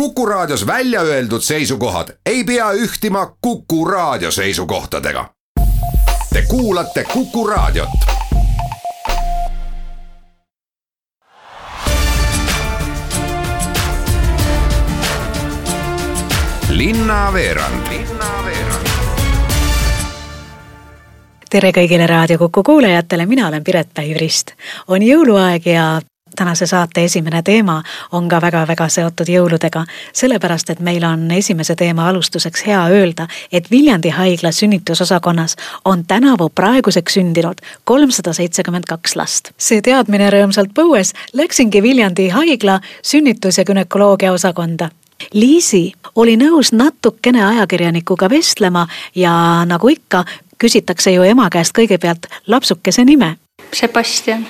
Kuku Raadios välja öeldud seisukohad ei pea ühtima Kuku Raadio seisukohtadega. Te kuulate Kuku Raadiot. linnaveerand tere kõigile Raadio Kuku kuulajatele, mina olen Piret Päiv-Rist. on jõuluaeg ja tänase saate esimene teema on ka väga-väga seotud jõuludega, sellepärast et meil on esimese teema alustuseks hea öelda, et Viljandi haigla sünnitusosakonnas on tänavu praeguseks sündinud kolmsada seitsekümmend kaks last. see teadmine rõõmsalt põues läksingi Viljandi haigla sünnitus- ja günekoloogia osakonda Liisi oli nõus natukene ajakirjanikuga vestlema ja nagu ikka, küsitakse ju ema käest kõigepealt lapsukese nime. Sebastian.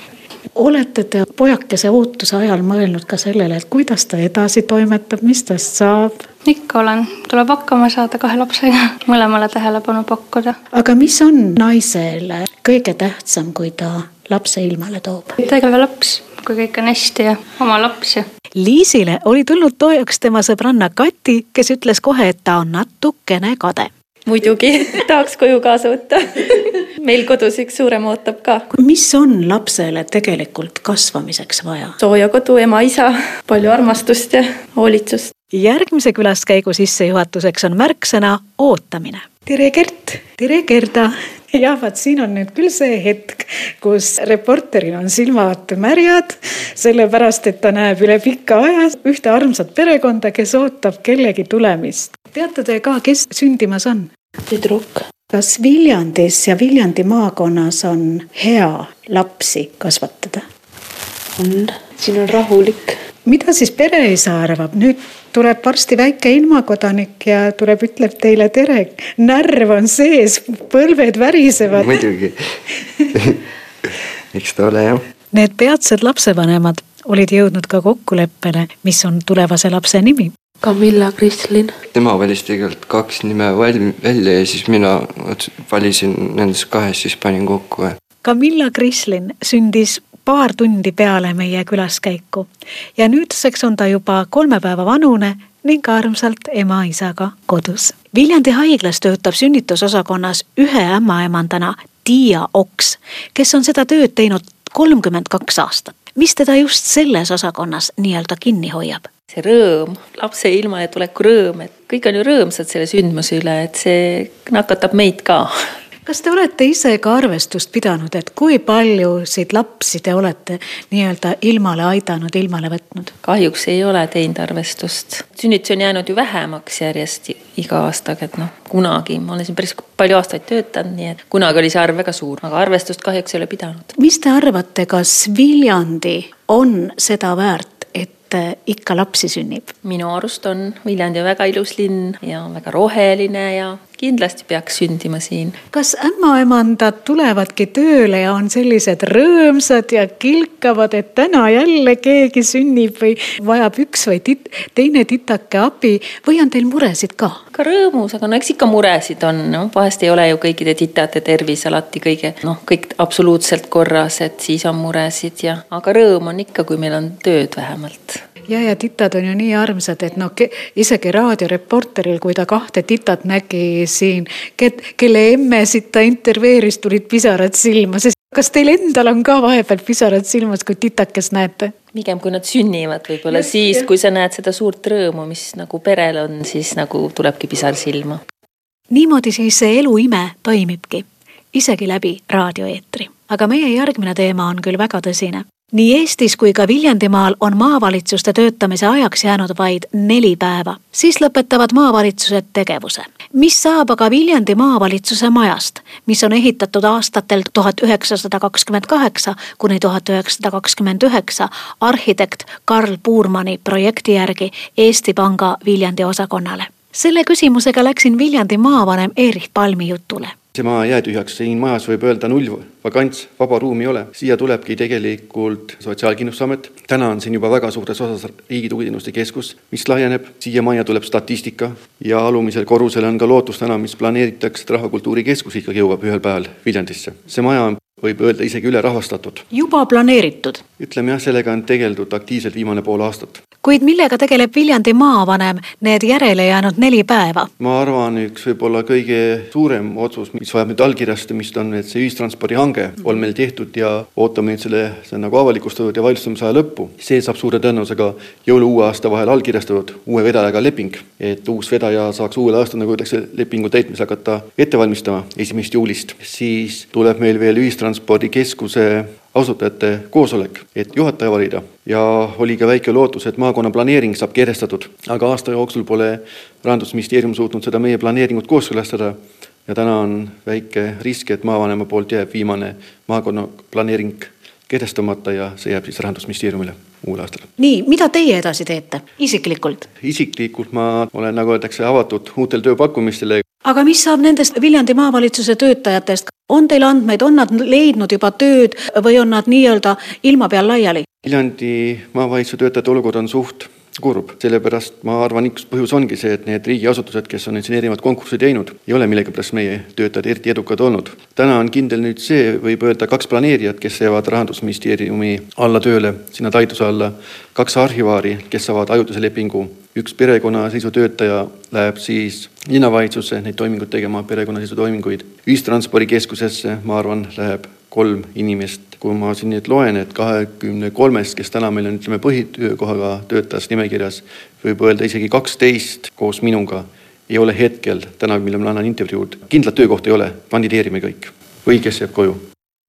Olete te pojakese ootuse ajal mõelnud ka sellele, et kuidas ta edasi toimetab, mis tast saab? ikka olen, tuleb hakkama saada kahe lapsega, mõlemale tähelepanu pakkuda. aga mis on naisele kõige tähtsam, kui ta lapse ilmale toob? tegev laps, kui kõik on hästi ja oma laps ja Liisile oli tulnud toeks tema sõbranna Kati, kes ütles kohe, et ta on natukene kade muidugi tahaks koju kaasa võtta. meil kodus üks suurem ootab ka. mis on lapsele tegelikult kasvamiseks vaja? sooja kodu, ema-isa, palju armastust ja hoolitsust. järgmise külaskäigu sissejuhatuseks on märksõna ootamine. tere, Gert. tere, Gerda jah, vaat siin on nüüd küll see hetk, kus reporteril on silmad märjad, sellepärast et ta näeb üle pika aja ühte armsat perekonda, kes ootab kellegi tulemist. teate te ka, kes sündimas on? tüdruk. Kas Viljandis ja Viljandi maakonnas on hea lapsi kasvatada? on, siin on rahulik. mida siis pereisa arvab, nüüd tuleb varsti väike ilmakodanik ja tuleb, ütleb teile tere, närv on sees, põlved värisevad. muidugi eks ta ole jah. Need peatsed lapsevanemad olid jõudnud ka kokkuleppele, mis on tulevase lapse nimi. Camilla Krislin. tema valis tegelikult kaks nime valm-, välja ja siis mina valisin nendest kahest, siis panin kokku. Camilla Krislin sündis paar tundi peale meie külaskäiku ja nüüdseks on ta juba kolme päeva vanune ning armsalt ema-isaga kodus. Viljandi haiglas töötab sünnitusosakonnas ühe ämmaemandana Tiia Oks, kes on seda tööd teinud kolmkümmend kaks aastat. mis teda just selles osakonnas nii-öelda kinni hoiab? See rõõm, lapse ilmale tuleku rõõm, et kõik on ju rõõmsad selle sündmuse üle, et see nakatab meid ka kas te olete ise ka arvestust pidanud, et kui paljusid lapsi te olete nii-öelda ilmale aidanud, ilmale võtnud? kahjuks ei ole teinud arvestust. sünnitusi on jäänud ju vähemaks järjest iga aastaga, et noh, kunagi, ma olen siin päris palju aastaid töötanud, nii et kunagi oli see arv väga suur, aga arvestust kahjuks ei ole pidanud. mis te arvate, kas Viljandi on seda väärt? Et ikka lapsi sünnib? minu arust on, Viljandi väga ilus linn ja väga roheline ja kindlasti peaks sündima siin. kas ämmaemandad tulevadki tööle ja on sellised rõõmsad ja kilkavad, et täna jälle keegi sünnib või vajab üks või tit, teine titake abi või on teil muresid ka? ka rõõmus, aga no eks ikka muresid on, noh, vahest ei ole ju kõikide titate tervis alati kõige, noh, kõik absoluutselt korras, et siis on muresid ja, aga rõõm on ikka, kui meil on tööd vähemalt ja, ja titad on ju nii armsad, et noh, isegi raadioreporteril, kui ta kahte titat nägi siin, kelle emmesid ta intervjueeris, tulid pisarad silma, sest kas teil endal on ka vahepeal pisarad silmas, kui titakest näete? pigem kui nad sünnivad, võib-olla siis, kui sa näed seda suurt rõõmu, mis nagu perel on, siis nagu tulebki pisar silma. niimoodi siis see elu ime toimibki, isegi läbi raadioeetri. aga meie järgmine teema on küll väga tõsine nii Eestis kui ka Viljandimaal on maavalitsuste töötamise ajaks jäänud vaid neli päeva, siis lõpetavad maavalitsused tegevuse. Mis saab aga Viljandi maavalitsuse majast, mis on ehitatud aastatel tuhat üheksasada kakskümmend kaheksa kuni tuhat üheksasada kakskümmend üheksa arhitekt Karl Puurmani projekti järgi Eesti Panga Viljandi osakonnale. selle küsimusega läksin Viljandi maavanem Erich Palmi jutule see maa ei jää tühjaks, siin majas võib öelda null vakants, vaba ruumi ei ole. siia tulebki tegelikult Sotsiaalkindlustusamet. täna on siin juba väga suures osas Riigi Tugiteenuste Keskus, mis laieneb. siia majja tuleb statistika ja alumisel korrusel on ka lootustänav, mis planeeritakse, et Rahvakultuuri Keskus ikkagi jõuab ühel päeval Viljandisse. see maja on võib öelda isegi ülerahvastatud. juba planeeritud? ütleme jah, sellega on tegeldud aktiivselt viimane pool aastat kuid millega tegeleb Viljandi maavanem need järele jäänud neli päeva? ma arvan, üks võib-olla kõige suurem otsus, mis vajab nüüd allkirjastamist, on, et see ühistranspordihange on meil tehtud ja ootame nüüd selle, see on nagu avalikustatud ja valmistamise aja lõppu. see saab suure tõenäosusega jõulu-uue aasta vahel allkirjastatud uue vedajaga leping, et uus vedaja saaks uuel aastal, nagu öeldakse, lepingu täitmise hakata ette valmistama esimesest juulist. siis tuleb meil veel ühistranspordikeskuse asutajate koosolek, et juhataja valida ja oli ka väike lootus, et maakonna planeering saab kehtestatud, aga aasta jooksul pole rahandusministeerium suutnud seda meie planeeringut kooskõlastada ja täna on väike risk, et maavanema poolt jääb viimane maakonna planeering kehtestamata ja see jääb siis Rahandusministeeriumile uuel aastal. nii, mida teie edasi teete isiklikult? isiklikult ma olen, nagu öeldakse, avatud uutel tööpakkumistele. Aga mis saab nendest Viljandi maavalitsuse töötajatest, on teil andmeid, on nad leidnud juba tööd või on nad nii-öelda ilma peal laiali? Viljandi maavalitsuse töötajate olukord on suht kurb, sellepärast ma arvan, üks põhjus ongi see, et need riigiasutused, kes on siin erinevad konkursse teinud, ei ole millegipärast meie töötajad eriti edukad olnud. täna on kindel nüüd see, võib öelda, kaks planeerijat, kes jäävad Rahandusministeeriumi alla tööle, sinna Taiduse alla, kaks arhivaari, kes saavad ajutise lepingu, üks perekonnaseisutöötaja läheb siis linnavalitsusse neid toiminguid tegema, perekonnaseisutoiminguid, ühistranspordikeskusesse, ma arvan, läheb kolm inimest. Kui ma siin nüüd loen, et kahekümne kolmest, kes täna meil on, ütleme, põhitöökohaga töötajast nimekirjas, võib öelda isegi kaksteist koos minuga ei ole hetkel, täna, millal ma annan intervjuud, kindlat töökohta ei ole, kandideerime kõik. Või kes jääb koju.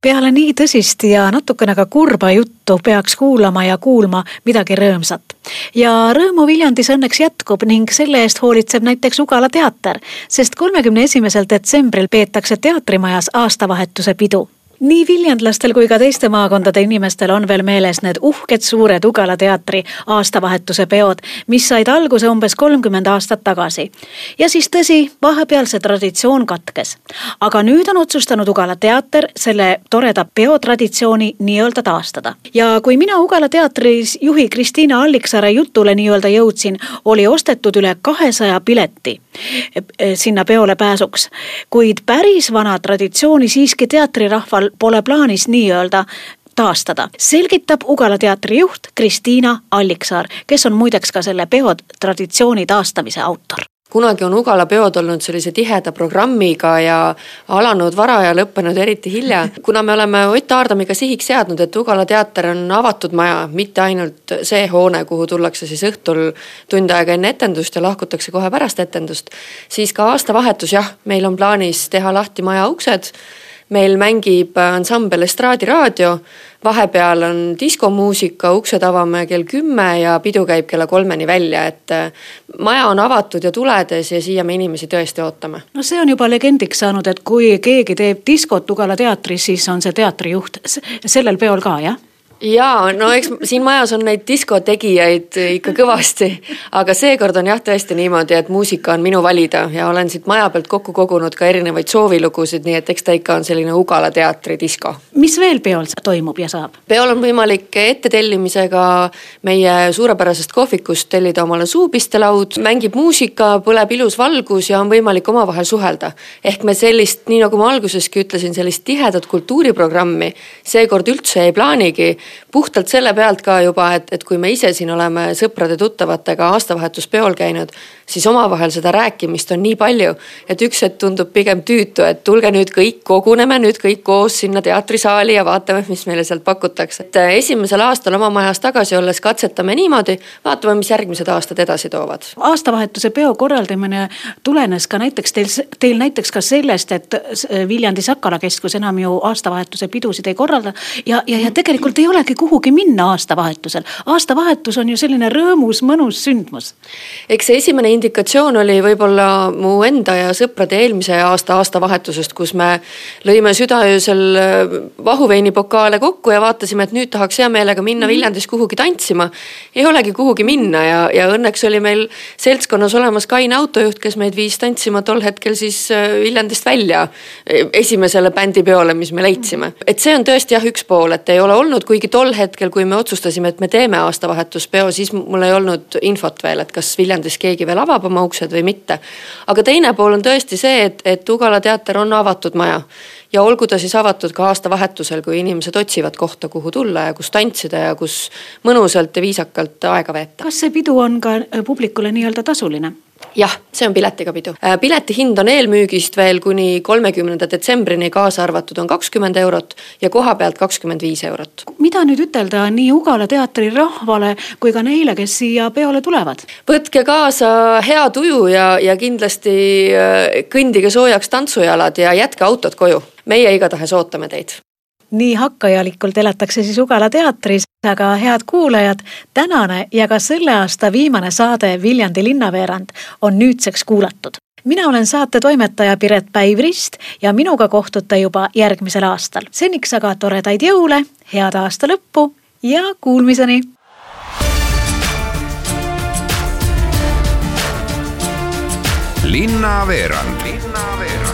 Peale nii tõsist ja natukene ka kurba juttu peaks kuulama ja kuulma midagi rõõmsat. ja rõõmu Viljandis õnneks jätkub ning selle eest hoolitseb näiteks Ugala teater, sest kolmekümne esimesel detsembril peetakse teatrimajas aastavahetuse pidu nii viljandlastel kui ka teiste maakondade inimestel on veel meeles need uhked suured Ugala teatri aastavahetuse peod, mis said alguse umbes kolmkümmend aastat tagasi. ja siis tõsi, vahepeal see traditsioon katkes. aga nüüd on otsustanud Ugala teater selle toreda peotraditsiooni nii-öelda taastada. ja kui mina Ugala teatris juhi Kristiina Alliksaare jutule nii-öelda jõudsin, oli ostetud üle kahesaja pileti eh, sinna peole pääsuks. kuid päris vana traditsiooni siiski teatrirahval Ugala pole plaanis nii-öelda taastada, selgitab Ugala teatri juht Kristiina Alliksaar, kes on muideks ka selle peo traditsiooni taastamise autor kunagi on Ugala peod olnud sellise tiheda programmiga ja alanud vara ja lõppenud eriti hilja. kuna me oleme Ott Aardamiga sihiks seadnud, et Ugala teater on avatud maja, mitte ainult see hoone, kuhu tullakse siis õhtul tund aega enne etendust ja lahkutakse kohe pärast etendust, siis ka aastavahetus jah, meil on plaanis teha lahti maja uksed meil mängib ansambel Estraadi raadio, vahepeal on diskomuusika, uksed avame kell kümme ja pidu käib kella kolmeni välja, et äh, maja on avatud ja tuledes ja siia me inimesi tõesti ootame. no see on juba legendiks saanud, et kui keegi teeb diskot Ugala teatris, siis on see teatrijuht sellel peol ka, jah? Jaa, no eks siin majas on neid diskotegijaid ikka kõvasti, aga seekord on jah, tõesti niimoodi, et muusika on minu valida ja olen siit maja pealt kokku kogunud ka erinevaid soovilugusid, nii et eks ta ikka on selline Ugala teatri disko. mis veel peol toimub ja saab? peol on võimalik ettetellimisega meie suurepärasest kohvikust tellida omale suupistelaud, mängib muusika, põleb ilus valgus ja on võimalik omavahel suhelda. ehk me sellist, nii nagu ma alguseski ütlesin, sellist tihedat kultuuriprogrammi seekord üldse ei plaanigi puhtalt selle pealt ka juba, et, et kui me ise siin oleme sõprade-tuttavatega aastavahetuspeol käinud, siis omavahel seda rääkimist on nii palju, et üks hetk tundub pigem tüütu, et tulge nüüd kõik, koguneme nüüd kõik koos sinna teatrisaali ja vaatame, mis meile sealt pakutakse. et äh, esimesel aastal oma majas tagasi olles katsetame niimoodi, vaatame, mis järgmised aastad edasi toovad. aastavahetuse peo korraldamine tulenes ka näiteks teil, teil näiteks ka sellest, et Viljandi Sakala keskus enam ju aastavahetuse pidusid ei korralda ja, ja, ja tegelikult ei olegi kuhugi minna aastavahetusel. aastavahetus on ju selline rõõmus, mõnus sündmus. eks see esimene indikatsioon oli võib-olla mu enda ja sõprade eelmise aasta aastavahetusest, kus me lõime südaöösel äh, vahuveinipokaale kokku ja vaatasime, et nüüd tahaks hea meelega minna mhm. Viljandis kuhugi tantsima. ei olegi kuhugi minna ja, ja õnneks oli meil seltskonnas olemas kaine autojuht, kes meid viis tantsima tol hetkel siis äh, Viljandist välja esimesele bändipeole, mis me leidsime. et see on tõesti jah, üks pool, et ei ole olnud, kuigi tol hetkel, kui me otsustasime, et me teeme aastavahetuspeo, siis mul ei olnud infot veel, et kas Viljandis keegi veel avab oma uksed või mitte. aga teine pool on tõesti see, et, et Ugala teater on avatud maja ja olgu ta siis avatud ka aastavahetusel, kui inimesed otsivad kohta, kuhu tulla ja kus tantsida ja kus mõnusalt ja viisakalt aega veeta. kas see pidu on ka publikule nii-öelda tasuline? Jah, see on piletiga pidu. Äh, pileti hind on eelmüügist veel kuni kolmekümnenda detsembrini, kaasa arvatud on kakskümmend eurot ja koha pealt kakskümmend viis eurot. mida nüüd ütelda nii Ugala teatri rahvale kui ka neile, kes siia peole tulevad? võtke kaasa hea tuju ja, ja kindlasti äh, kõndige soojaks tantsujalad ja jätke autod koju. meie igatahes ootame teid nii hakkajalikult elatakse siis Ugala teatris, aga head kuulajad, tänane ja ka selle aasta viimane saade Viljandi linnaveerand on nüüdseks kuulatud. mina olen saate toimetaja Piret Päiv-Rist ja minuga kohtute juba järgmisel aastal. seniks aga toredaid jõule, head aasta lõppu ja kuulmiseni. linnaveerand. linnaveerand